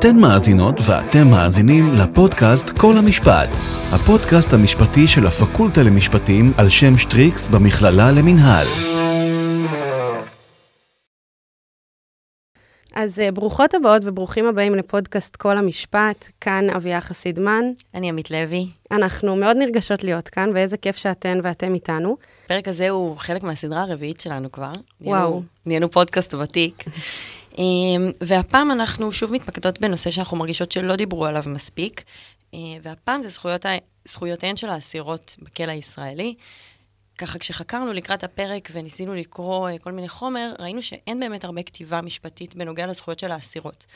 אתן מאזינות ואתם מאזינים לפודקאסט כל המשפט, הפודקאסט המשפטי של הפקולטה למשפטים על שם שטריקס במכללה למינהל. אז אה, ברוכות הבאות וברוכים הבאים לפודקאסט כל המשפט, כאן אביה חסידמן. אני עמית לוי. אנחנו מאוד נרגשות להיות כאן, ואיזה כיף שאתן ואתם איתנו. הפרק הזה הוא חלק מהסדרה הרביעית שלנו כבר. וואו. נהיינו, נהיינו פודקאסט ותיק. אמ, והפעם אנחנו שוב מתמקדות בנושא שאנחנו מרגישות שלא דיברו עליו מספיק, אה, והפעם זה זכויות, זכויותיהן של האסירות בכלא הישראלי. ככה כשחקרנו לקראת הפרק וניסינו לקרוא אה, כל מיני חומר, ראינו שאין באמת הרבה כתיבה משפטית בנוגע לזכויות של האסירות.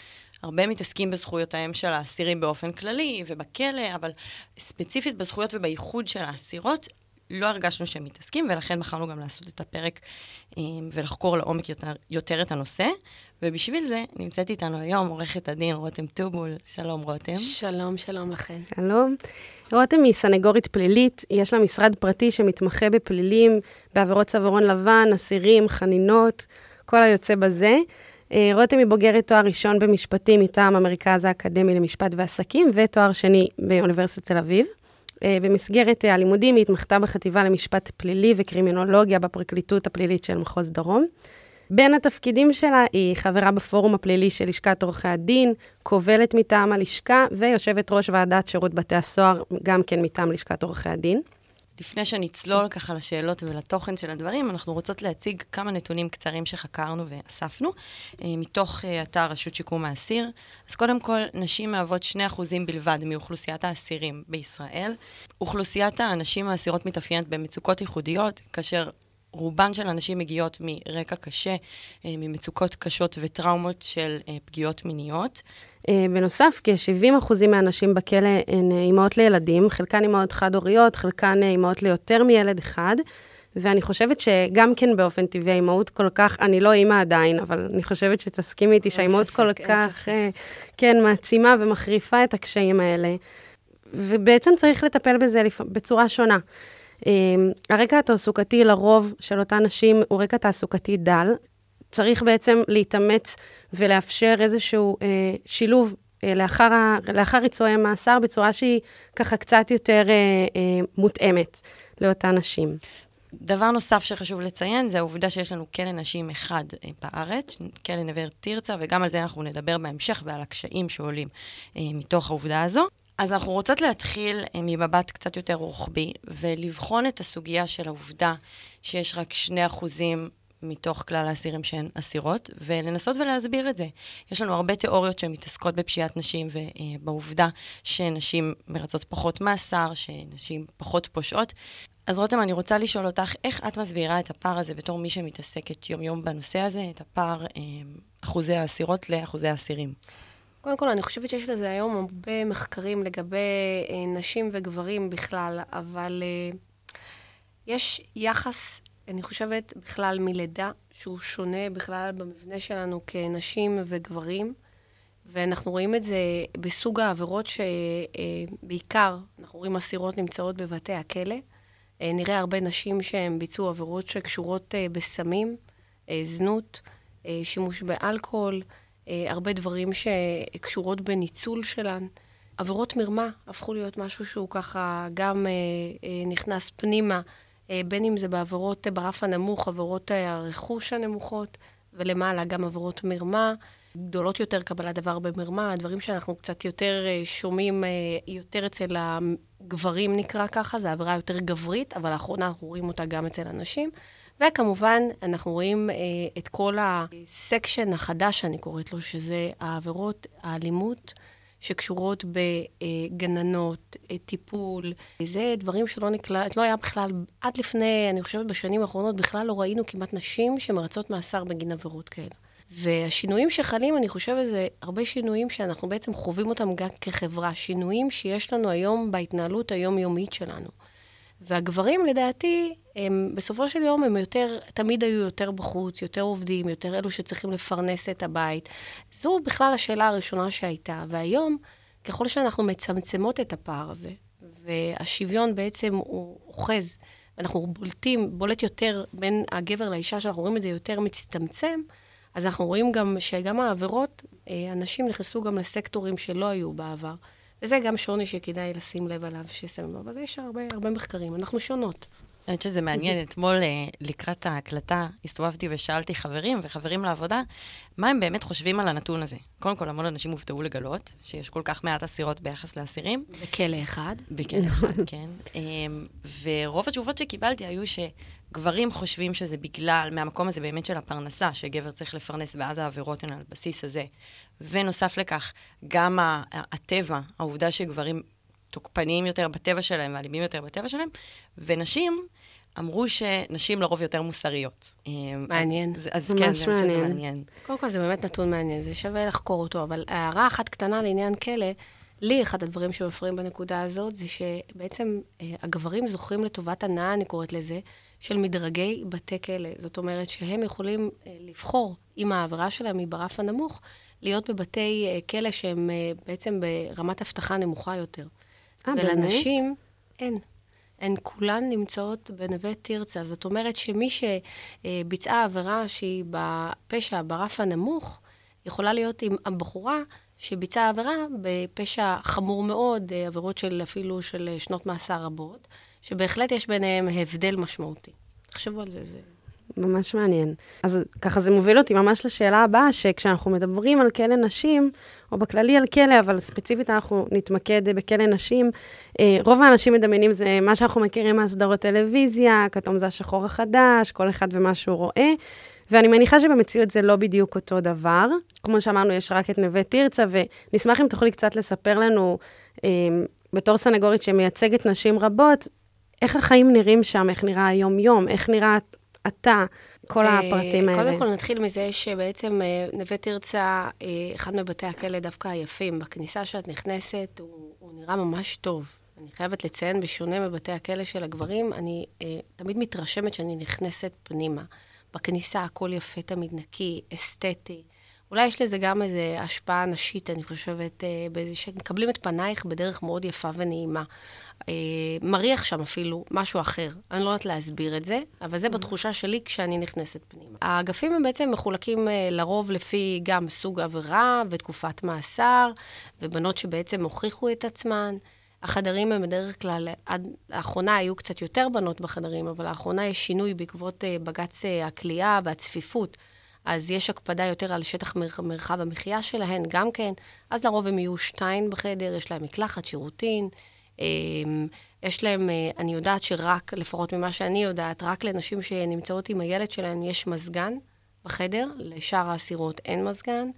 הרבה מתעסקים בזכויותיהם של האסירים באופן כללי ובכלא, אבל ספציפית בזכויות ובייחוד של האסירות, לא הרגשנו שהם מתעסקים, ולכן בחרנו גם לעשות את הפרק אה, ולחקור לעומק יותר, יותר את הנושא. ובשביל זה נמצאת איתנו היום עורכת הדין רותם טובול. שלום, רותם. שלום, שלום לכם. שלום. רותם היא סנגורית פלילית, יש לה משרד פרטי שמתמחה בפלילים, בעבירות צווארון לבן, אסירים, חנינות, כל היוצא בזה. אה, רותם היא בוגרת תואר ראשון במשפטים מטעם המרכז האקדמי למשפט ועסקים, ותואר שני באוניברסיטת תל אביב. אה, במסגרת אה, הלימודים היא התמחתה בחטיבה למשפט פלילי וקרימינולוגיה בפרקליטות הפלילית של מחוז דרום. בין התפקידים שלה היא חברה בפורום הפלילי של לשכת עורכי הדין, קובלת מטעם הלשכה ויושבת ראש ועדת שירות בתי הסוהר, גם כן מטעם לשכת עורכי הדין. לפני שנצלול ככה לשאלות ולתוכן של הדברים, אנחנו רוצות להציג כמה נתונים קצרים שחקרנו ואספנו, אה, מתוך אה, אתר רשות שיקום האסיר. אז קודם כל, נשים מהוות 2% בלבד מאוכלוסיית האסירים בישראל. אוכלוסיית הנשים האסירות מתאפיינת במצוקות ייחודיות, כאשר רובן של הנשים מגיעות מרקע קשה, אה, ממצוקות קשות וטראומות של פגיעות מיניות. אה, בנוסף, כ-70% מהנשים בכלא הן אה, אימהות לילדים, חלקן אימהות חד-הוריות, חלקן אה, אימהות ליותר מילד אחד. ואני חושבת שגם כן באופן טבעי האימהות כל כך, אני לא אימא עדיין, אבל אני חושבת שתסכימי איתי שהאימהות כל כך, כן, מעצימה ומחריפה את הקשיים האלה. ובעצם צריך לטפל בזה לפ- בצורה שונה. הרקע התעסוקתי לרוב של אותן נשים הוא רקע תעסוקתי דל. צריך בעצם להתאמץ ולאפשר איזשהו אה, שילוב אה, לאחר, ה- לאחר ריצוי המאסר בצורה שהיא ככה קצת יותר אה, אה, מותאמת לאותן נשים. דבר נוסף שחשוב לציין זה העובדה שיש לנו כלא נשים אחד אה, בארץ, כלא נווה תרצה, וגם על זה אנחנו נדבר בהמשך ועל הקשיים שעולים אה, מתוך העובדה הזו. אז אנחנו רוצות להתחיל אה, ממבט קצת יותר רוחבי, ולבחון את הסוגיה של העובדה שיש רק 2% מתוך כלל האסירים שהן אסירות, ולנסות ולהסביר את זה. יש לנו הרבה תיאוריות שמתעסקות בפשיעת נשים ובעובדה שנשים מרצות פחות מאסר, שנשים פחות פושעות. אז רותם, אני רוצה לשאול אותך, איך את מסבירה את הפער הזה בתור מי שמתעסקת יום-יום בנושא הזה, את הפער אה, אחוזי האסירות לאחוזי האסירים? קודם כל, אני חושבת שיש לזה היום הרבה מחקרים לגבי אה, נשים וגברים בכלל, אבל אה, יש יחס, אני חושבת, בכלל מלידה, שהוא שונה בכלל במבנה שלנו כנשים וגברים, ואנחנו רואים את זה בסוג העבירות שבעיקר, אנחנו רואים אסירות נמצאות בבתי הכלא. אה, נראה הרבה נשים שהן ביצעו עבירות שקשורות אה, בסמים, אה, זנות, אה, שימוש באלכוהול, אה, הרבה דברים שקשורות בניצול שלן. עבירות מרמה הפכו להיות משהו שהוא ככה גם אה, אה, נכנס פנימה, אה, בין אם זה בעבירות אה, ברף הנמוך, עבירות אה, הרכוש הנמוכות, ולמעלה גם עבירות מרמה, גדולות יותר קבלת דבר במרמה, דברים שאנחנו קצת יותר אה, שומעים, אה, יותר אצל הגברים נקרא ככה, זו עבירה יותר גברית, אבל לאחרונה אנחנו רואים אותה גם אצל הנשים. וכמובן, אנחנו רואים אה, את כל הסקשן החדש, אני קוראת לו, שזה העבירות, האלימות, שקשורות בגננות, אה, טיפול. זה דברים שלא נקלט, לא היה בכלל, עד לפני, אני חושבת בשנים האחרונות, בכלל לא ראינו כמעט נשים שמרצות מאסר בגין עבירות כאלה. והשינויים שחלים, אני חושבת, זה הרבה שינויים שאנחנו בעצם חווים אותם גם כחברה. שינויים שיש לנו היום בהתנהלות היומיומית שלנו. והגברים, לדעתי, הם בסופו של יום הם יותר, תמיד היו יותר בחוץ, יותר עובדים, יותר אלו שצריכים לפרנס את הבית. זו בכלל השאלה הראשונה שהייתה. והיום, ככל שאנחנו מצמצמות את הפער הזה, והשוויון בעצם הוא אוחז, ואנחנו בולטים, בולט יותר בין הגבר לאישה, שאנחנו רואים את זה יותר מצטמצם, אז אנחנו רואים גם שגם העבירות אה, אנשים נכנסו גם לסקטורים שלא היו בעבר. וזה גם שוני שכדאי לשים לב עליו, ששמים, אבל יש הרבה, הרבה מחקרים, אנחנו שונות. חושבת שזה מעניין. אתמול, אה, לקראת ההקלטה, הסתובבתי ושאלתי חברים וחברים לעבודה, מה הם באמת חושבים על הנתון הזה. קודם כל, המון אנשים הופתעו לגלות שיש כל כך מעט אסירות ביחס לאסירים. בכלא אחד. בכלא אחד, כן. אמ, ורוב התשובות שקיבלתי היו שגברים חושבים שזה בגלל, מהמקום הזה באמת של הפרנסה, שגבר צריך לפרנס, ואז העבירות הן על בסיס הזה. ונוסף לכך, גם הטבע, העובדה שגברים תוקפניים יותר בטבע שלהם ואלימים יותר בטבע שלהם, ונשים אמרו שנשים לרוב יותר מוסריות. מעניין. אז, אז כן, זה מעניין. מעניין. קודם כל, זה באמת נתון מעניין, זה שווה לחקור אותו, אבל הערה אחת קטנה לעניין כלא, לי אחד הדברים שמפריעים בנקודה הזאת, זה שבעצם אה, הגברים זוכרים לטובת הנאה, אני קוראת לזה, של מדרגי בתי כלא. זאת אומרת שהם יכולים אה, לבחור, אם העבירה שלהם היא ברף הנמוך, להיות בבתי אה, כלא שהם בעצם ברמת אבטחה נמוכה יותר. אה, ולנשים אין. הן כולן נמצאות בנווה תרצה. זאת אומרת שמי שביצעה עבירה שהיא בפשע ברף הנמוך, יכולה להיות עם הבחורה שביצעה עבירה בפשע חמור מאוד, אה, עבירות של אפילו של שנות מאסר רבות, שבהחלט יש ביניהם הבדל משמעותי. תחשבו על זה, זה... ממש מעניין. אז ככה זה מוביל אותי ממש לשאלה הבאה, שכשאנחנו מדברים על כלא נשים, או בכללי על כלא, אבל ספציפית אנחנו נתמקד בכלא נשים, אה, רוב האנשים מדמיינים זה מה שאנחנו מכירים מהסדרות טלוויזיה, כתום זה השחור החדש, כל אחד ומה שהוא רואה. ואני מניחה שבמציאות זה לא בדיוק אותו דבר. כמו שאמרנו, יש רק את נווה תרצה, ונשמח אם תוכלי קצת לספר לנו, אה, בתור סנגורית שמייצגת נשים רבות, איך החיים נראים שם, איך נראה היום-יום, איך נראה אתה, כל אה, הפרטים האלה. קודם כל נתחיל מזה שבעצם אה, נווה תרצה, אה, אחד מבתי הכלא דווקא היפים. בכניסה שאת נכנסת, הוא, הוא נראה ממש טוב. אני חייבת לציין, בשונה מבתי הכלא של הגברים, אני אה, תמיד מתרשמת שאני נכנסת פנימה. בכניסה הכל יפה, תמיד נקי, אסתטי. אולי יש לזה גם איזו השפעה נשית, אני חושבת, באיזה שמקבלים את פנייך בדרך מאוד יפה ונעימה. אה, מריח שם אפילו משהו אחר. אני לא יודעת להסביר את זה, אבל זה mm. בתחושה שלי כשאני נכנסת פנימה. האגפים הם בעצם מחולקים אה, לרוב לפי גם סוג עבירה ותקופת מאסר, ובנות שבעצם הוכיחו את עצמן. החדרים הם בדרך כלל, עד לאחרונה היו קצת יותר בנות בחדרים, אבל לאחרונה יש שינוי בעקבות אה, בג"ץ הכליאה והצפיפות. אז יש הקפדה יותר על שטח מר, מרחב המחיה שלהן, גם כן. אז לרוב הם יהיו שתיים בחדר, יש להם מקלחת, שירותין. אמ, יש להם, אה, אני יודעת שרק, לפחות ממה שאני יודעת, רק לנשים שנמצאות עם הילד שלהן יש מזגן בחדר, לשאר האסירות אין מזגן.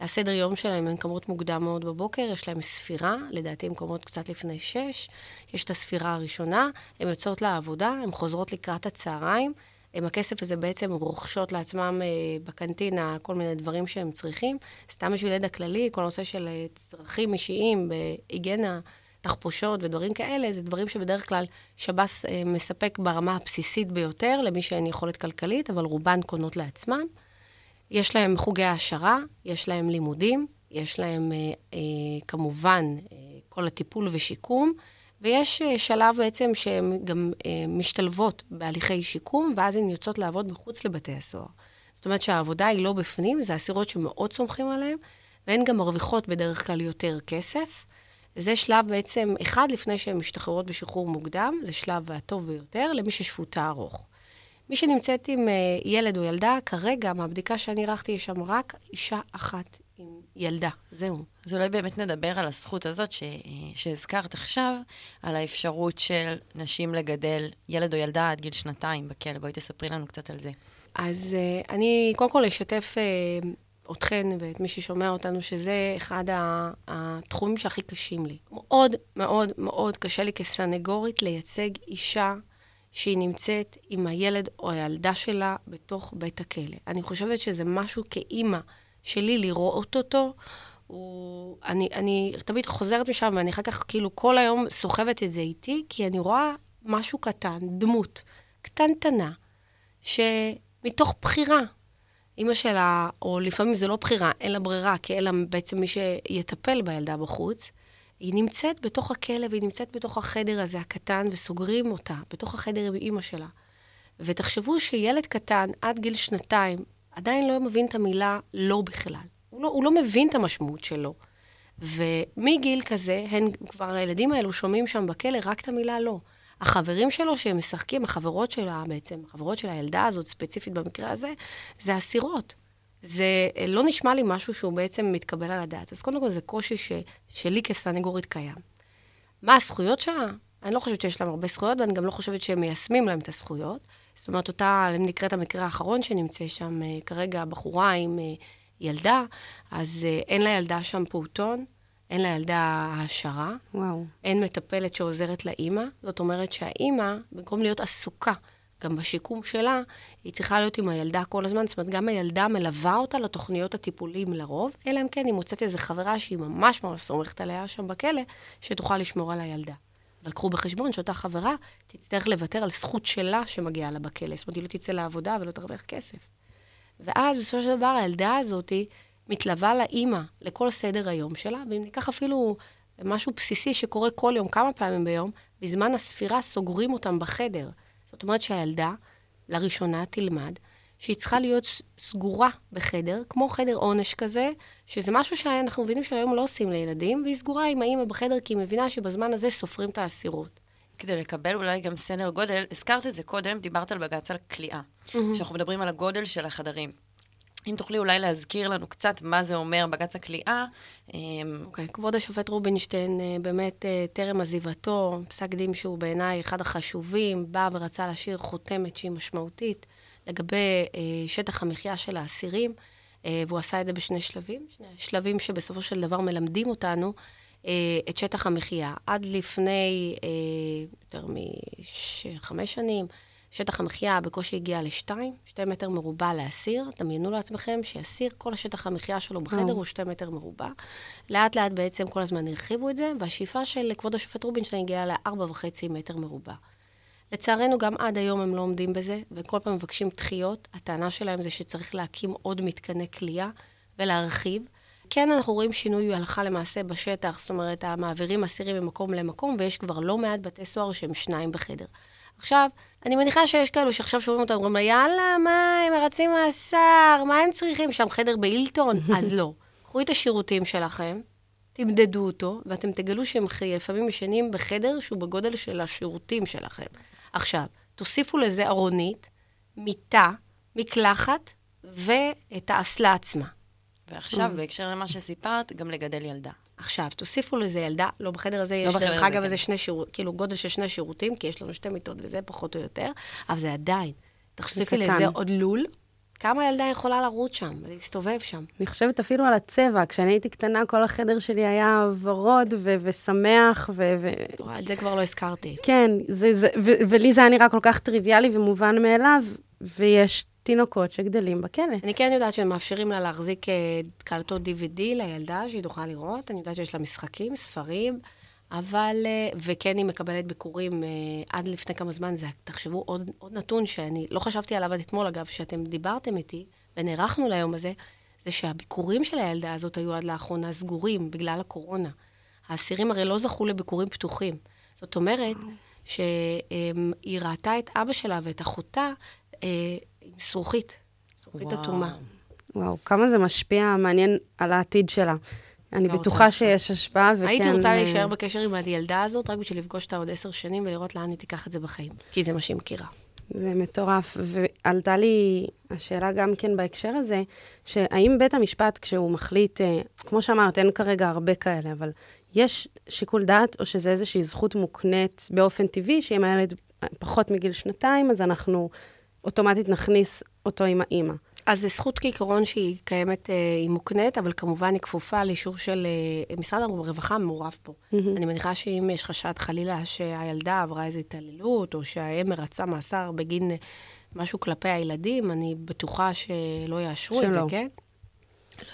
הסדר יום שלהם הן קמות מוקדם מאוד בבוקר, יש להם ספירה, לדעתי הן קמות קצת לפני שש, יש את הספירה הראשונה, הן יוצאות לעבודה, הן חוזרות לקראת הצהריים, עם הכסף הזה בעצם רוכשות לעצמם אה, בקנטינה כל מיני דברים שהם צריכים. סתם בשביל ידע כללי, כל הנושא של אה, צרכים אישיים בהיגיינה תחפושות ודברים כאלה, זה דברים שבדרך כלל שב"ס אה, מספק ברמה הבסיסית ביותר למי שאין יכולת כלכלית, אבל רובן קונות לעצמם. יש להם חוגי העשרה, יש להם לימודים, יש להם אה, אה, כמובן כל הטיפול ושיקום, ויש שלב בעצם שהן גם משתלבות בהליכי שיקום, ואז הן יוצאות לעבוד מחוץ לבתי הסוהר. זאת אומרת שהעבודה היא לא בפנים, זה אסירות שמאוד סומכים עליהן, והן גם מרוויחות בדרך כלל יותר כסף. וזה שלב בעצם אחד לפני שהן משתחררות בשחרור מוקדם, זה שלב הטוב ביותר למי ששפוטה ארוך. מי שנמצאת עם אה, ילד או ילדה, כרגע, מהבדיקה שאני ערכתי, יש שם רק אישה אחת עם ילדה, זהו. אז אולי באמת נדבר על הזכות הזאת ש... שהזכרת עכשיו, על האפשרות של נשים לגדל ילד או ילדה עד גיל שנתיים בכלא. בואי תספרי לנו קצת על זה. אז uh, אני קודם כל אשתף uh, אתכן ואת מי ששומע אותנו, שזה אחד התחומים שהכי קשים לי. מאוד מאוד מאוד קשה לי כסנגורית לייצג אישה שהיא נמצאת עם הילד או הילדה שלה בתוך בית הכלא. אני חושבת שזה משהו כאימא שלי לראות אותו. הוא, אני, אני תמיד חוזרת משם, ואני אחר כך כאילו כל היום סוחבת את זה איתי, כי אני רואה משהו קטן, דמות קטנטנה, שמתוך בחירה, אימא שלה, או לפעמים זה לא בחירה, אין לה ברירה, כי אין לה בעצם מי שיטפל בילדה בחוץ, היא נמצאת בתוך הכלא והיא נמצאת בתוך החדר הזה הקטן, וסוגרים אותה בתוך החדר עם אימא שלה. ותחשבו שילד קטן, עד גיל שנתיים, עדיין לא מבין את המילה לא בכלל. הוא לא, הוא לא מבין את המשמעות שלו. ומגיל כזה, הן כבר, הילדים האלו שומעים שם בכלא רק את המילה לא. החברים שלו שהם משחקים, החברות שלה בעצם, החברות של הילדה הזאת, ספציפית במקרה הזה, זה אסירות. זה לא נשמע לי משהו שהוא בעצם מתקבל על הדעת. אז קודם כל זה קושי ש, שלי כסנגורית קיים. מה הזכויות שלה? אני לא חושבת שיש להם הרבה זכויות, ואני גם לא חושבת שהם מיישמים להם את הזכויות. זאת אומרת, אותה, אם נקרא את המקרה האחרון שנמצא שם, אה, כרגע בחורה עם אה, ילדה, אז אה, אין לילדה שם פעוטון, אין לילדה העשרה. וואו. אין מטפלת שעוזרת לאימא. זאת אומרת שהאימא, במקום להיות עסוקה גם בשיקום שלה, היא צריכה להיות עם הילדה כל הזמן. זאת אומרת, גם הילדה מלווה אותה לתוכניות הטיפולים לרוב, אלא אם כן היא מוצאת איזו חברה שהיא ממש ממש סומכת עליה שם בכלא, שתוכל לשמור על הילדה. אבל קחו בחשבון שאותה חברה תצטרך לוותר על זכות שלה שמגיעה לה בכלא. זאת אומרת, היא לא תצא לעבודה ולא תרוויח כסף. ואז בסופו של דבר הילדה הזאת מתלווה לאימא לכל סדר היום שלה, ואם ניקח אפילו משהו בסיסי שקורה כל יום, כמה פעמים ביום, בזמן הספירה סוגרים אותם בחדר. זאת אומרת שהילדה, לראשונה, תלמד שהיא צריכה להיות סגורה בחדר, כמו חדר עונש כזה, שזה משהו שאנחנו מבינים שהיום לא עושים לילדים, והיא סגורה עם האימא בחדר, כי היא מבינה שבזמן הזה סופרים את האסירות. כדי לקבל אולי גם סדר גודל, הזכרת את זה קודם, דיברת על בג"ץ על כליאה. Mm-hmm. שאנחנו מדברים על הגודל של החדרים. אם תוכלי אולי להזכיר לנו קצת מה זה אומר בג"ץ הכליאה. אמ, אוקיי, okay, כבוד השופט רובינשטיין, אה, באמת אה, טרם עזיבתו, פסק דין שהוא בעיניי אחד החשובים, בא ורצה להשאיר חותמת שהיא משמעותית לגבי אה, שטח המחיה של האסירים, והוא עשה את זה בשני שלבים, שני שלבים שבסופו של דבר מלמדים אותנו את שטח המחיה. עד לפני יותר מחמש שנים, שטח המחיה בקושי הגיע לשתיים, שתי מטר מרובע לאסיר. דמיינו לעצמכם שאסיר, כל השטח המחיה שלו בחדר הוא שתי מטר מרובע. לאט לאט בעצם כל הזמן הרחיבו את זה, והשאיפה של כבוד השופט רובינשטיין הגיעה לארבע וחצי מטר מרובע. לצערנו, גם עד היום הם לא עומדים בזה, וכל פעם מבקשים דחיות. הטענה שלהם זה שצריך להקים עוד מתקני כליאה ולהרחיב. כן, אנחנו רואים שינוי הלכה למעשה בשטח, זאת אומרת, המעבירים אסירים ממקום למקום, ויש כבר לא מעט בתי סוהר שהם שניים בחדר. עכשיו, אני מניחה שיש כאלו שעכשיו שומעים אותם, אומרים לה, יאללה, מה, הם מרצים מאסר, מה הם צריכים שם, חדר בהילטון? אז לא. קחו את השירותים שלכם, תמדדו אותו, ואתם תגלו שהם לפעמים ישנים בחדר שהוא בגודל של השירותים שלכם. עכשיו, תוסיפו לזה ארונית, מיטה, מקלחת ואת האסלה עצמה. ועכשיו, mm. בהקשר למה שסיפרת, גם לגדל ילדה. עכשיו, תוסיפו לזה ילדה, לא בחדר הזה יש, לא דרך אגב, איזה כן. שני שירותים, כאילו גודל של שני שירותים, כי יש לנו שתי מיטות וזה פחות או יותר, אבל זה עדיין. תוסיפי לזה עוד לול, כמה ילדה יכולה לרוץ שם, להסתובב שם? אני חושבת אפילו על הצבע. כשאני הייתי קטנה, כל החדר שלי היה ורוד ו- ושמח, ו... ו... את זה כבר לא הזכרתי. כן, זה, זה, ו- ולי זה היה נראה כל כך טריוויאלי ומובן מאליו, ויש תינוקות שגדלים בכלא. אני כן יודעת שהם מאפשרים לה להחזיק אה, קלטות DVD לילדה, שהיא תוכל לראות. אני יודעת שיש לה משחקים, ספרים, אבל... אה, וכן, היא מקבלת ביקורים אה, עד לפני כמה זמן. זה, תחשבו, עוד, עוד נתון שאני לא חשבתי עליו עד אתמול, אגב, שאתם דיברתם איתי, ונערכנו ליום הזה, זה שהביקורים של הילדה הזאת היו עד לאחרונה סגורים בגלל הקורונה. האסירים הרי לא זכו לביקורים פתוחים. זאת אומרת, שהיא ראתה את אבא שלה ואת אחותה עם זכוכית, זכוכית אטומה. וואו, כמה זה משפיע, מעניין על העתיד שלה. אני לא בטוחה שיש השפעה, וכן... הייתי רוצה אה, להישאר בקשר עם הילדה הזאת, רק בשביל לפגוש אותה עוד עשר שנים ולראות לאן היא תיקח את זה בחיים, כי זה מה שהיא מכירה. זה מטורף. ועלתה לי השאלה גם כן בהקשר הזה, שהאם בית המשפט, כשהוא מחליט, אה, כמו שאמרת, אין כרגע הרבה כאלה, אבל יש שיקול דעת, או שזה איזושהי זכות מוקנית באופן טבעי, שאם הילד פחות מגיל שנתיים, אז אנחנו אוטומטית נכניס אותו עם האימא. אז זו זכות כעיקרון שהיא קיימת, אה, היא מוקנית, אבל כמובן היא כפופה לאישור של אה, משרד הרווחה מעורב פה. Mm-hmm. אני מניחה שאם יש חשד חלילה שהילדה עברה איזו התעללות, או שהאם מרצה מאסר בגין אה, משהו כלפי הילדים, אני בטוחה שלא יאשרו שלא. את זה, כן?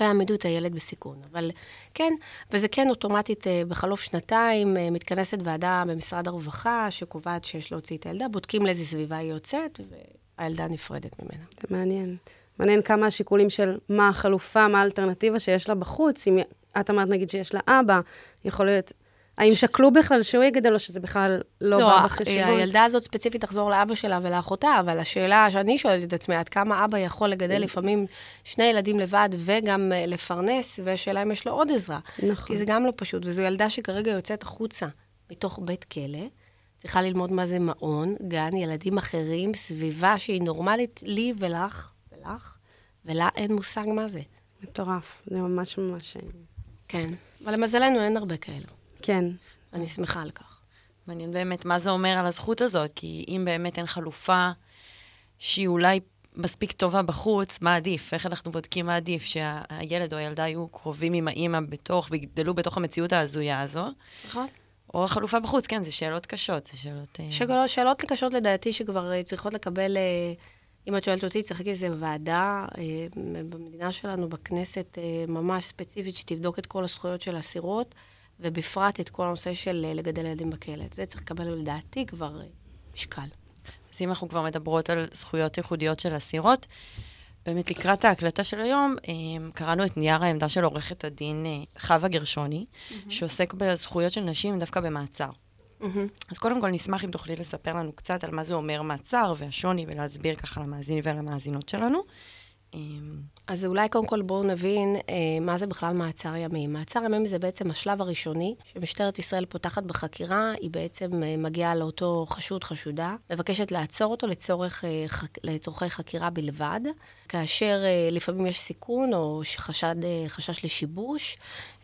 לא יעמידו את הילד בסיכון. אבל כן, וזה כן אוטומטית, בחלוף שנתיים, מתכנסת ועדה במשרד הרווחה, שקובעת שיש להוציא את הילדה, בודקים לאיזה סביבה היא יוצאת, ו... הילדה נפרדת ממנה. זה מעניין. מעניין כמה השיקולים של מה החלופה, מה האלטרנטיבה שיש לה בחוץ. אם את אמרת, נגיד, שיש לה אבא, יכול להיות האם שקלו בכלל שהוא יגדל, או שזה בכלל לא, לא, בא בחשבון? הילדה הזאת ספציפית תחזור לאבא שלה ולאחותה, אבל השאלה שאני שואלת את עצמי, עד כמה אבא יכול לגדל לפעמים שני ילדים לבד וגם אה, לפרנס, והשאלה אם יש לו עוד עזרה. נכון. כי זה גם לא פשוט, וזו ילדה שכרגע יוצאת החוצה מתוך בית כלא, צריכה ללמוד מה זה מעון, גן, ילדים אחרים, סביבה שהיא נורמלית לי ולך, ולך, ולה אין מושג מה זה. מטורף, זה ממש ממש... אה, כן. אבל למזלנו אין הרבה כאלו. כן. אני שמחה על כך. מעניין באמת מה זה אומר על הזכות הזאת, כי אם באמת אין חלופה שהיא אולי מספיק טובה בחוץ, מה עדיף? איך אנחנו בודקים מה עדיף? שהילד או הילדה יהיו קרובים עם האימא בתוך, ויגדלו בתוך המציאות ההזויה הזו, נכון. או החלופה בחוץ, כן, זה שאלות קשות, זה שאלות... אה, שאלות, שאלות קשות לדעתי שכבר אה, צריכות לקבל, אה, אם את שואלת אותי, צריך איזה ועדה במדינה שלנו, בכנסת, ממש ספציפית, שתבדוק את כל הזכויות של האסירות, ובפרט את כל הנושא של לגדל ילדים בכלא. זה צריך לקבל לדעתי כבר משקל. אז אם אנחנו כבר מדברות על זכויות ייחודיות של אסירות, באמת לקראת ההקלטה של היום, אה, קראנו את נייר העמדה של עורכת הדין אה, חווה גרשוני, שעוסק בזכויות של נשים דווקא במעצר. אז קודם כל נשמח אם תוכלי לספר לנו קצת על מה זה אומר מעצר והשוני, ולהסביר ככה למאזינים ולמאזינות שלנו. אה, אז אולי קודם כל בואו נבין אה, מה זה בכלל מעצר ימים. מעצר ימים זה בעצם השלב הראשוני שמשטרת ישראל פותחת בחקירה, היא בעצם אה, מגיעה לאותו חשוד, חשודה, מבקשת לעצור אותו לצורך, אה. לצורכי חקירה בלבד, כאשר לפעמים יש סיכון או חשד, חשש לשיבוש.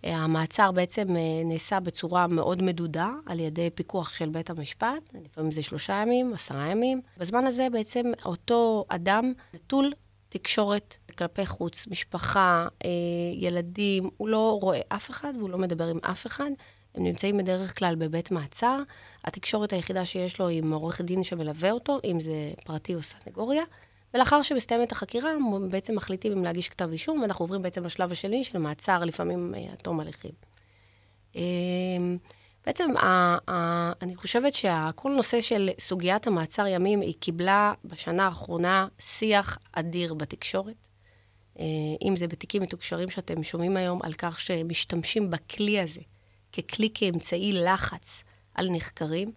המעצר בעצם נעשה בצורה מאוד מדודה על ידי פיקוח של בית המשפט, לפעמים זה שלושה ימים, עשרה ימים. בזמן הזה בעצם אותו אדם נטול תקשורת כלפי חוץ, משפחה, אה, ילדים, הוא לא רואה אף אחד והוא לא מדבר עם אף אחד. הם נמצאים בדרך כלל בבית מעצר. התקשורת היחידה שיש לו היא עם עורך דין שמלווה אותו, אם זה פרטי או סנגוריה. ולאחר שמסתיימת החקירה, הם בעצם מחליטים אם להגיש כתב אישום, ואנחנו עוברים בעצם לשלב השני של מעצר, לפעמים אה, עד תום הליכים. אה, בעצם, ה, ה, אני חושבת שכל נושא של סוגיית המעצר ימים, היא קיבלה בשנה האחרונה שיח אדיר בתקשורת. אה, אם זה בתיקים מתוקשרים שאתם שומעים היום על כך שמשתמשים בכלי הזה ככלי כאמצעי לחץ על נחקרים.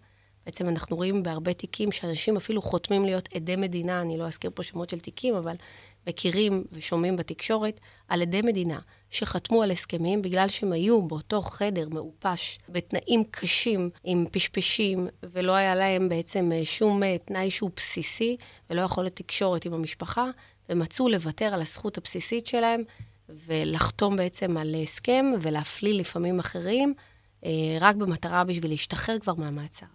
בעצם אנחנו רואים בהרבה תיקים שאנשים אפילו חותמים להיות עדי מדינה, אני לא אזכיר פה שמות של תיקים, אבל מכירים ושומעים בתקשורת על עדי מדינה שחתמו על הסכמים בגלל שהם היו באותו חדר מעופש, בתנאים קשים, עם פשפשים, ולא היה להם בעצם שום תנאי שהוא בסיסי, ולא יכולת תקשורת עם המשפחה, ומצאו לוותר על הזכות הבסיסית שלהם, ולחתום בעצם על הסכם, ולהפליל לפעמים אחרים, רק במטרה בשביל להשתחרר כבר מהמעצר.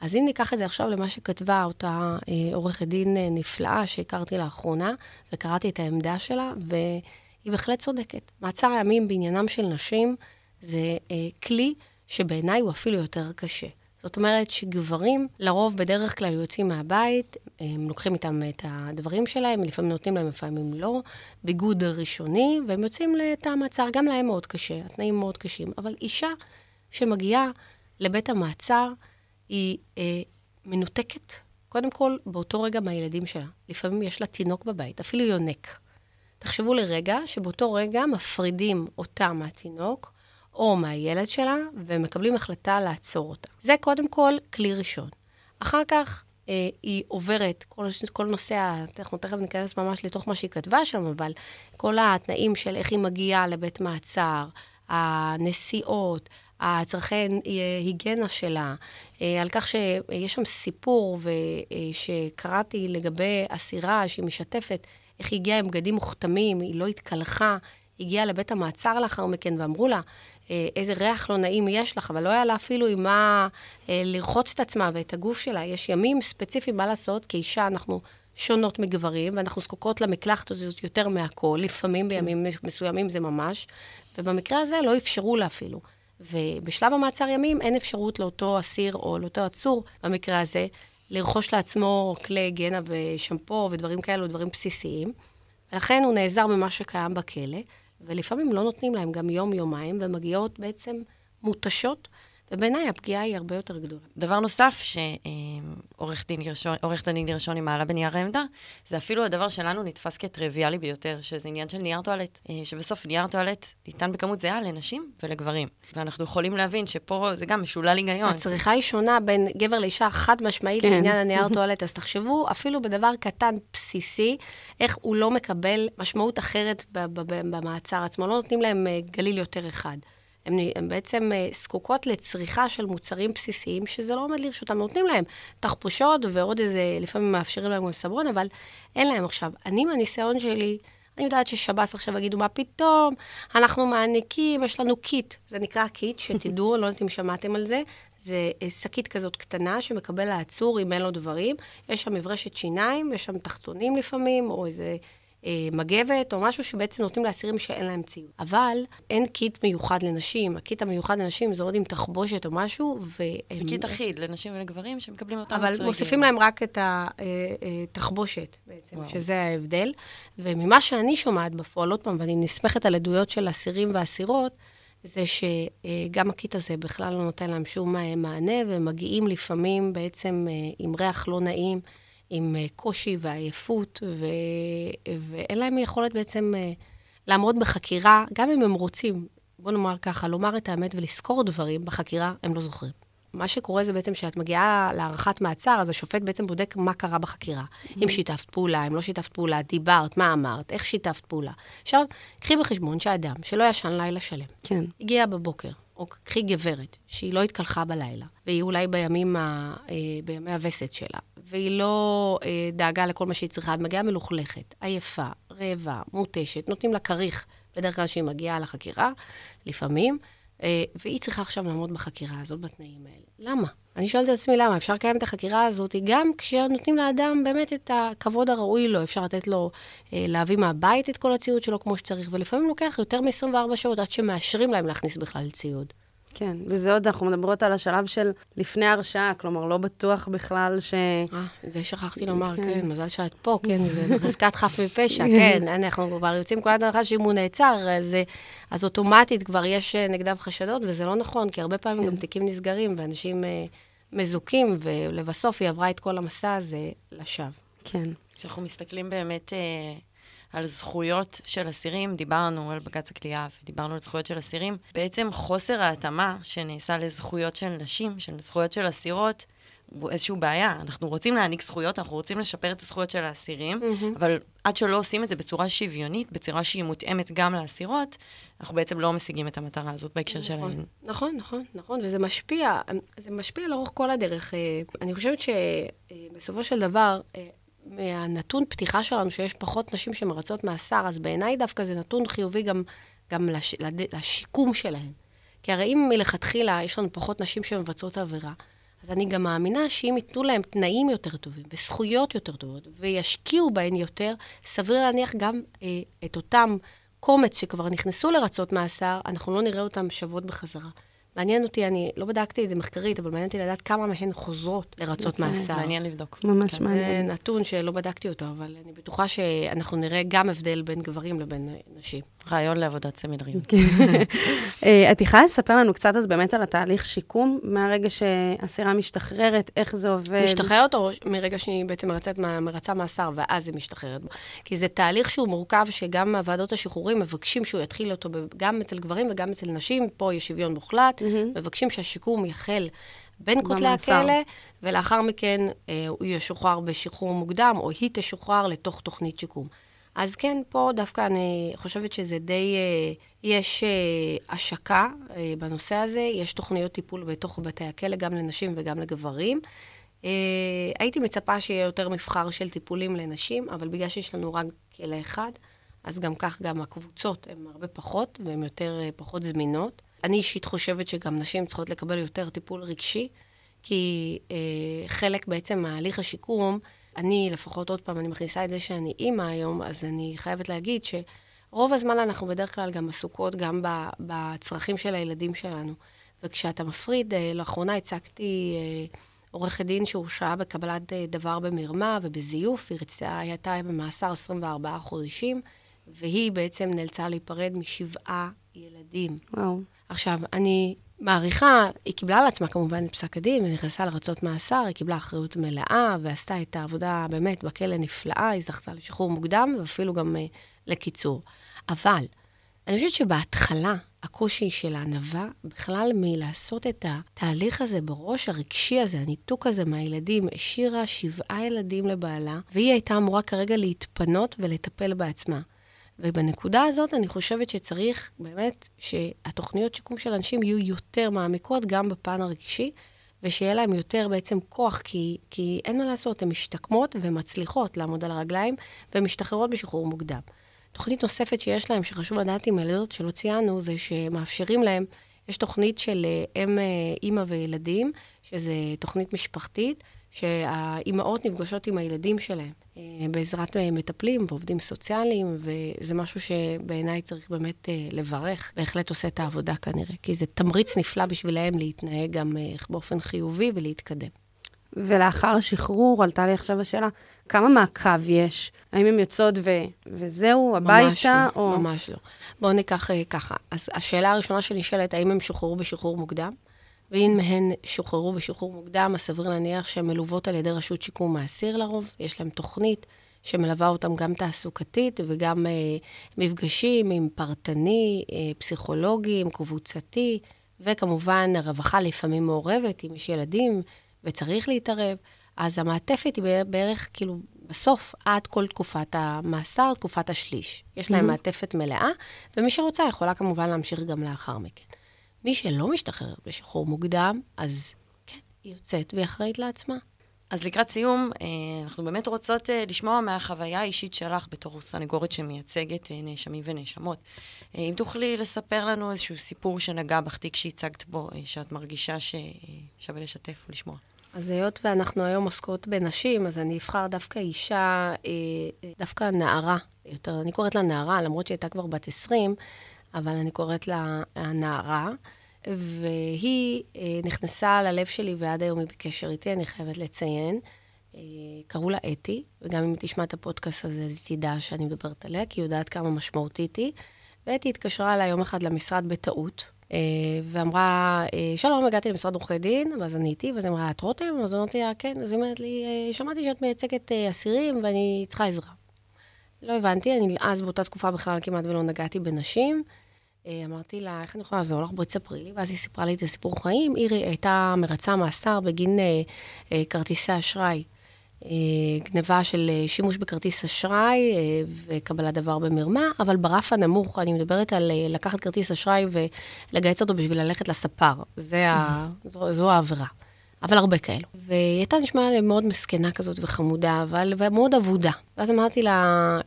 אז אם ניקח את זה עכשיו למה שכתבה אותה אה, עורכת דין אה, נפלאה שהכרתי לאחרונה, וקראתי את העמדה שלה, והיא בהחלט צודקת. מעצר הימים בעניינם של נשים זה אה, כלי שבעיניי הוא אפילו יותר קשה. זאת אומרת שגברים לרוב בדרך כלל יוצאים מהבית, הם לוקחים איתם את הדברים שלהם, לפעמים נותנים להם, לפעמים לא, ביגוד ראשוני, והם יוצאים לתא המעצר, גם להם מאוד קשה, התנאים מאוד קשים. אבל אישה שמגיעה לבית המעצר, היא אה, מנותקת, קודם כל, באותו רגע מהילדים שלה. לפעמים יש לה תינוק בבית, אפילו יונק. תחשבו לרגע שבאותו רגע מפרידים אותה מהתינוק, או מהילד שלה, ומקבלים החלטה לעצור אותה. זה קודם כל כלי ראשון. אחר כך אה, היא עוברת, כל, כל נושא, אנחנו תכף ניכנס ממש לתוך מה שהיא כתבה שם, אבל כל התנאים של איך היא מגיעה לבית מעצר, הנסיעות, הצרכי היגיינה שלה, אה, על כך שיש שם סיפור אה, שקראתי לגבי אסירה שהיא משתפת, איך היא הגיעה עם בגדים מוכתמים, היא לא התקלחה, היא הגיעה לבית המעצר לאחר מכן ואמרו לה, אה, איזה ריח לא נעים יש לך, אבל לא היה לה אפילו עם מה לרחוץ את עצמה ואת הגוף שלה. יש ימים ספציפיים, מה לעשות, כאישה אנחנו שונות מגברים, ואנחנו זקוקות למקלחת הזאת יותר מהכול, לפעמים בימים מסוימים זה ממש, ובמקרה הזה לא אפשרו לה אפילו. ובשלב המעצר ימים אין אפשרות לאותו אסיר או לאותו עצור, במקרה הזה, לרכוש לעצמו כלי היגיינה ושמפו ודברים כאלו, דברים בסיסיים. ולכן הוא נעזר במה שקיים בכלא, ולפעמים לא נותנים להם גם יום-יומיים, ומגיעות בעצם מותשות, ובעיניי הפגיעה היא הרבה יותר גדולה. דבר נוסף שעורכת דין גרשוני מעלה בנייר העמדה, זה אפילו הדבר שאולי לנו נתפס כטריוויאלי ביותר, שזה עניין של נייר טואלט, אה, שבסוף נייר טואלט ניתן בכמות זהה לנשים ולגברים. ואנחנו יכולים להבין שפה זה גם משולל היגיון. הצריכה היא שונה בין גבר לאישה חד משמעית כן. לעניין הנייר טואלט, אז תחשבו אפילו בדבר קטן בסיסי, איך הוא לא מקבל משמעות אחרת במעצר עצמו, לא נותנים להם אה, גליל יותר אחד. הן בעצם אה, זקוקות לצריכה של מוצרים בסיסיים, שזה לא עומד לרשותם. נותנים להם תחבושות ועוד איזה, לפעמים מאפשרים להם גם סבון, אבל אין להם עכשיו. אני, מהניסיון שלי, אני יודעת ששב"ס עכשיו יגידו, מה פתאום, אנחנו מעניקים, יש לנו קיט. זה נקרא קיט, שתדעו, אני לא יודעת אם שמעתם על זה. זה אה, שקית כזאת קטנה שמקבל העצור אם אין לו דברים. יש שם מברשת שיניים, יש שם תחתונים לפעמים, או איזה מגבת, או משהו שבעצם נותנים לאסירים שאין להם ציוד. אבל אין קיט מיוחד לנשים. הקיט המיוחד לנשים זה עוד עם תחבושת או משהו, ו... זה קיט אחיד לנשים ולגברים שמקבלים אותם אבל מוסיפים להם רק את התחבושת אה, אה, בעצם, וואו. שזה ההבדל. וממה שאני שומעת בפועל, עוד פעם, ואני נסמכת על עדויות של אסירים ואסירות, זה שגם הקיט הזה בכלל לא נותן להם שום מענה, ומגיעים לפעמים בעצם עם ריח לא נעים. עם אה, קושי ועייפות, ו... ואין להם יכולת בעצם אה, לעמוד בחקירה, גם אם הם רוצים, בוא נאמר ככה, לומר את האמת ולזכור דברים בחקירה, הם לא זוכרים. מה שקורה זה בעצם שאת מגיעה להארכת מעצר, אז השופט בעצם בודק מה קרה בחקירה. Mm-hmm. אם שיתפת פעולה, אם לא שיתפת פעולה, דיברת, מה אמרת, איך שיתפת פעולה. עכשיו, קחי בחשבון שאדם שלא ישן לילה שלם, כן. הגיע בבוקר, או קחי גברת, שהיא לא התקלחה בלילה, והיא אולי בימים ה, אה, בימי הווסת שלה, והיא לא אה, דאגה לכל מה שהיא צריכה, היא מגיעה מלוכלכת, עייפה, רעבה, מותשת, נותנים לה כריך, בדרך כלל שהיא מגיעה לחקירה, לפעמים, והיא צריכה עכשיו לעמוד בחקירה הזאת בתנאים האלה. למה? אני שואלת את עצמי למה, אפשר לקיים את החקירה הזאת גם כשנותנים לאדם באמת את הכבוד הראוי לו, אפשר לתת לו אה, להביא מהבית את כל הציוד שלו כמו שצריך, ולפעמים לוקח יותר מ-24 שעות עד שמאשרים להם להכניס בכלל ציוד. כן, וזה עוד, אנחנו מדברות על השלב של לפני הרשעה, כלומר, לא בטוח בכלל ש... אה, זה שכחתי לומר, כן, כן מזל שאת פה, כן, זה חזקת חף מפשע, כן, אנחנו כבר יוצאים כל הדרכה שאם הוא נעצר, אז, אז אוטומטית כבר יש נגדיו חשדות, וזה לא נכון, כי הרבה פעמים כן. גם תיקים נסגרים, ואנשים אה, מזוכים, ולבסוף היא עברה את כל המסע הזה לשווא. כן. כשאנחנו מסתכלים באמת... על זכויות של אסירים, דיברנו על בג"ץ הכלייה ודיברנו על זכויות של אסירים. בעצם חוסר ההתאמה שנעשה לזכויות של נשים, של זכויות של אסירות, הוא איזושהי בעיה. אנחנו רוצים להעניק זכויות, אנחנו רוצים לשפר את הזכויות של האסירים, mm-hmm. אבל עד שלא עושים את זה בצורה שוויונית, בצורה שהיא מותאמת גם לאסירות, אנחנו בעצם לא משיגים את המטרה הזאת בהקשר נכון, שלהן. נכון, נכון, נכון, וזה משפיע, זה משפיע לאורך כל הדרך. אה, אני חושבת שבסופו של דבר, אה, מהנתון פתיחה שלנו, שיש פחות נשים שמרצות מאסר, אז בעיניי דווקא זה נתון חיובי גם, גם לש, לשיקום שלהן. כי הרי אם מלכתחילה יש לנו פחות נשים שמבצעות עבירה, אז אני גם מאמינה שאם ייתנו להם תנאים יותר טובים וזכויות יותר טובות וישקיעו בהן יותר, סביר להניח גם אה, את אותם קומץ שכבר נכנסו לרצות מאסר, אנחנו לא נראה אותם שוות בחזרה. מעניין אותי, אני לא בדקתי את זה מחקרית, אבל מעניין אותי לדעת כמה מהן חוזרות לרצות okay, אוקיי. מאסר. מעניין לבדוק. ממש כן. מעניין. זה נתון שלא בדקתי אותו, אבל אני בטוחה שאנחנו נראה גם הבדל בין גברים לבין נשים. רעיון לעבודת סמינרים. אה, את יכולה לספר לנו קצת אז באמת על התהליך שיקום, מהרגע שאסירה משתחררת, איך זה עובד? משתחררת או מרגע שהיא בעצם מרצת, מרצה מאסר, ואז היא משתחררת? כי זה תהליך שהוא מורכב, שגם ועדות השחרורים מבקשים שהוא יתחיל אותו גם אצל גברים וגם אצל נשים, פה יש שוויון מוחלט, mm-hmm. מבקשים שהשיקום יחל בין כותלי הכלא, ולאחר מכן אה, הוא ישוחרר בשחרור מוקדם, או היא תשוחרר לתוך תוכנית שיקום. אז כן, פה דווקא אני חושבת שזה די, אה, יש אה, השקה אה, בנושא הזה, יש תוכניות טיפול בתוך בתי הכלא, גם לנשים וגם לגברים. הייתי מצפה שיהיה יותר מבחר של טיפולים לנשים, אבל בגלל שיש לנו רק כלא אחד, אז גם כך גם הקבוצות הן הרבה פחות, והן יותר פחות זמינות. אני אישית חושבת שגם נשים צריכות לקבל יותר טיפול רגשי, כי חלק בעצם מהליך השיקום, אני, לפחות עוד פעם, אני מכניסה את זה שאני אימא היום, אז אני חייבת להגיד שרוב הזמן אנחנו בדרך כלל גם עסוקות גם בצרכים של הילדים שלנו. וכשאתה מפריד, אה, לאחרונה הצגתי אה, עורכת דין שהורשעה בקבלת אה, דבר במרמה ובזיוף, היא רצתה, הייתה במאסר 24 חודשים, והיא בעצם נאלצה להיפרד משבעה ילדים. וואו. עכשיו, אני מעריכה, היא קיבלה על עצמה כמובן את פסק הדין, היא נכנסה לרצות מאסר, היא קיבלה אחריות מלאה ועשתה את העבודה באמת בכלא נפלאה, היא זכתה לשחרור מוקדם ואפילו גם uh, לקיצור. אבל אני חושבת שבהתחלה, הקושי של הענווה, בכלל מלעשות את התהליך הזה בראש הרגשי הזה, הניתוק הזה מהילדים, השאירה שבעה ילדים לבעלה, והיא הייתה אמורה כרגע להתפנות ולטפל בעצמה. ובנקודה הזאת אני חושבת שצריך באמת שהתוכניות שיקום של אנשים יהיו יותר מעמיקות גם בפן הרגשי, ושיהיה להם יותר בעצם כוח, כי, כי אין מה לעשות, הן משתקמות ומצליחות לעמוד על הרגליים, והן משתחררות בשחרור מוקדם. תוכנית נוספת שיש להם, שחשוב לדעת עם הילדות שלא ציינו, זה שמאפשרים להם, יש תוכנית של אה, אם, אה, אימא וילדים, שזו תוכנית משפחתית, שהאימהות נפגשות עם הילדים שלהם בעזרת מטפלים ועובדים סוציאליים, וזה משהו שבעיניי צריך באמת לברך. בהחלט עושה את העבודה כנראה, כי זה תמריץ נפלא בשבילם להתנהג גם באופן חיובי ולהתקדם. ולאחר השחרור עלתה לי עכשיו השאלה, כמה מעקב יש? האם הן יוצאות ו... וזהו, הביתה? ממש לא, או... ממש לא. בואו ניקח ככה. אז השאלה הראשונה שנשאלת, האם הם שוחררו בשחרור מוקדם? ואם הן שוחררו בשחרור מוקדם, אז סביר להניח שהן מלוות על ידי רשות שיקום מאסיר לרוב, יש להן תוכנית שמלווה אותם גם תעסוקתית וגם uh, מפגשים עם פרטני, uh, פסיכולוגים, קבוצתי, וכמובן הרווחה לפעמים מעורבת, אם יש ילדים וצריך להתערב. אז המעטפת היא בערך, כאילו, בסוף, עד כל תקופת המאסר, תקופת השליש. יש להם mm-hmm. מעטפת מלאה, ומי שרוצה יכולה כמובן להמשיך גם לאחר מכן. מי שלא משתחרר בשחרור מוקדם, אז כן, היא יוצאת והיא אחראית לעצמה. אז לקראת סיום, אה, אנחנו באמת רוצות אה, לשמוע מהחוויה האישית שלך בתור סנגורית שמייצגת אה, נאשמים ונאשמות. אם תוכלי לספר לנו איזשהו סיפור שנגע בך, תיק שהצגת בו, שאת מרגישה ששווה לשתף ולשמוע. אז היות ואנחנו היום עוסקות בנשים, אז אני אבחר דווקא אישה, דווקא נערה יותר. אני קוראת לה נערה, למרות שהיא הייתה כבר בת 20, אבל אני קוראת לה נערה. והיא אה, נכנסה ללב שלי ועד היום היא בקשר איתי, אני חייבת לציין. אה, קראו לה אתי, וגם אם תשמע את הפודקאסט הזה, אז היא תדע שאני מדברת עליה, כי היא יודעת כמה משמעותית היא. ואתי התקשרה אליי יום אחד למשרד בטעות, אה, ואמרה, אה, שלום, הגעתי למשרד עורכי דין, ואז אני איתי, ואז אמרה, את רותם? אז אמרתי לה, כן. אז היא אומרת לי, אה, שמעתי שאת מייצגת אסירים ואני צריכה עזרה. לא הבנתי, אני אז באותה תקופה בכלל כמעט ולא נגעתי בנשים. אמרתי לה, איך אני יכולה לעזור לך? בואי תספרי לי. ואז היא סיפרה לי את הסיפור חיים. היא הייתה מרצה מאסר בגין כרטיסי אשראי. אה, גניבה של אה, שימוש בכרטיס אשראי אה, וקבלת דבר במרמה, אבל ברף הנמוך, אני מדברת על לקחת כרטיס אשראי ולגייס אותו בשביל ללכת לספר. זה ה... זו, זו העבירה. אבל הרבה כאלו. והיא הייתה נשמעה מאוד מסכנה כזאת וחמודה, אבל מאוד אבודה. ואז אמרתי לה,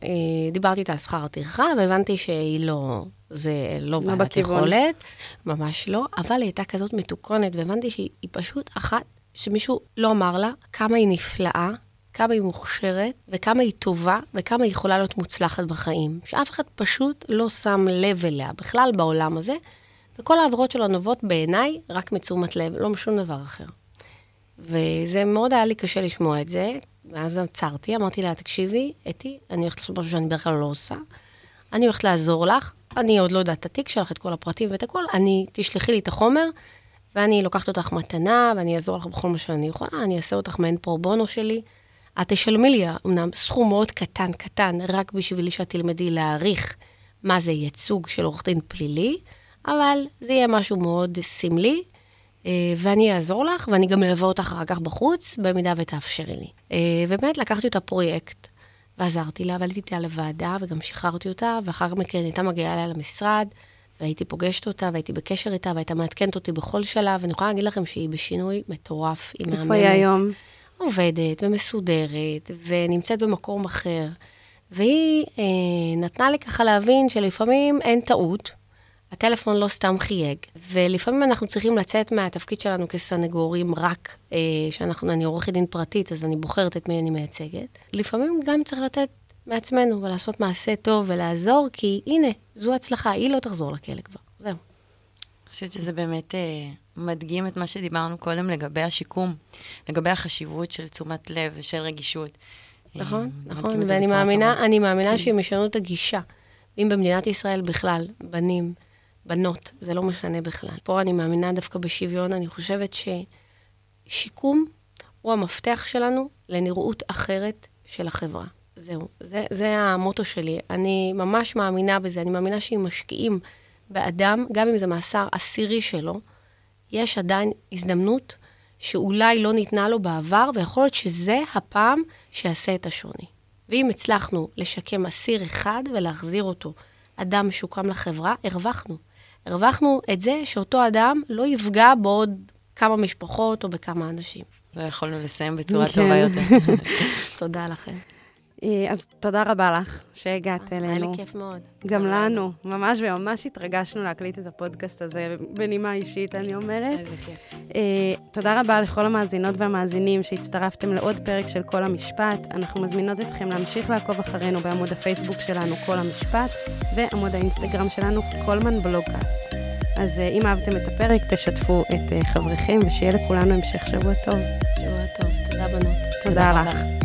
דיברתי איתה על שכר הטרחה, והבנתי שהיא לא, זה לא, לא בעלת יכולת, ממש לא, אבל היא הייתה כזאת מתוקונת, והבנתי שהיא פשוט אחת שמישהו לא אמר לה כמה היא נפלאה, כמה היא מוכשרת, וכמה היא טובה, וכמה היא יכולה להיות מוצלחת בחיים. שאף אחד פשוט לא שם לב אליה, בכלל בעולם הזה, וכל העבירות שלו נובעות בעיניי רק מתשומת לב, לא משום דבר אחר. וזה מאוד היה לי קשה לשמוע את זה, ואז עצרתי, אמרתי לה, תקשיבי, אתי, אני הולכת לעשות משהו שאני בדרך כלל לא עושה, אני הולכת לעזור לך, אני עוד לא יודעת את התיק שלך, את כל הפרטים ואת הכל, אני, תשלחי לי את החומר, ואני לוקחת אותך מתנה, ואני אעזור לך בכל מה שאני יכולה, אני אעשה אותך מעין פרו-בונו שלי. את תשלמי לי אמנם סכום מאוד קטן, קטן, רק בשבילי שאת תלמדי להעריך מה זה ייצוג של עורך דין פלילי, אבל זה יהיה משהו מאוד סמלי, ואני אעזור לך, ואני גם אלווה אותך אחר כך בחוץ, במידה ותאפשרי לי. אה, ובאמת לקחתי את הפרויקט, ועזרתי לה, ועליתי איתה לוועדה, וגם שחררתי אותה, ואחר מכן הייתה מגיעה אליה למשרד, והייתי פוגשת אותה, והייתי בקשר איתה, והייתה מעדכנת אותי בכל שלב, ואני יכולה להגיד לכם שהיא בשינוי מטורף, היא מאמנת. איפה היא היום? עובדת ומסודרת, ונמצאת במקום אחר. והיא אה, נתנה לי ככה להבין שלפעמים אין טעות, הטלפון לא סתם חייג, ולפעמים אנחנו צריכים לצאת מהתפקיד שלנו כסנגורים רק, אה, שאנחנו, אני עורכת דין פרטית, אז אני בוחרת את מי אני מייצגת. לפעמים גם צריך לתת מעצמנו ולעשות מעשה טוב ולעזור, כי הנה, זו הצלחה, היא לא תחזור לכלא כבר. זהו. אני חושבת שזה באמת אה, מדגים את מה שדיברנו קודם לגבי השיקום, לגבי החשיבות של תשומת לב ושל רגישות. נכון, אה, נכון, ואני מאמינה, מאמינה כן. שהם ישנו את הגישה. אם במדינת ישראל בכלל, בנים בנות, זה לא משנה בכלל. פה אני מאמינה דווקא בשוויון, אני חושבת ששיקום הוא המפתח שלנו לנראות אחרת של החברה. זהו, זה, זה המוטו שלי. אני ממש מאמינה בזה, אני מאמינה שאם משקיעים באדם, גם אם זה מאסר עשירי שלו, יש עדיין הזדמנות שאולי לא ניתנה לו בעבר, ויכול להיות שזה הפעם שיעשה את השוני. ואם הצלחנו לשקם אסיר אחד ולהחזיר אותו, אדם משוקם לחברה, הרווחנו. הרווחנו את זה שאותו אדם לא יפגע בעוד כמה משפחות או בכמה אנשים. לא יכולנו לסיים בצורה כן. טובה יותר. תודה לכם. אה, אז תודה רבה לך שהגעת אלינו. היה לי כיף מאוד. גם לנו, ממש וממש התרגשנו להקליט את הפודקאסט הזה, בנימה אישית, אני אומרת. איזה כיף. אה, תודה רבה לכל המאזינות והמאזינים שהצטרפתם לעוד פרק של כל המשפט. אנחנו מזמינות אתכם להמשיך לעקוב אחרינו בעמוד הפייסבוק שלנו, כל המשפט, ועמוד האינסטגרם שלנו, קולמן בלוגקאסט. אז אה, אם אהבתם את הפרק, תשתפו את אה, חבריכם, ושיהיה לכולנו המשך שבוע טוב. שבוע טוב. תודה, בנות. תודה לך.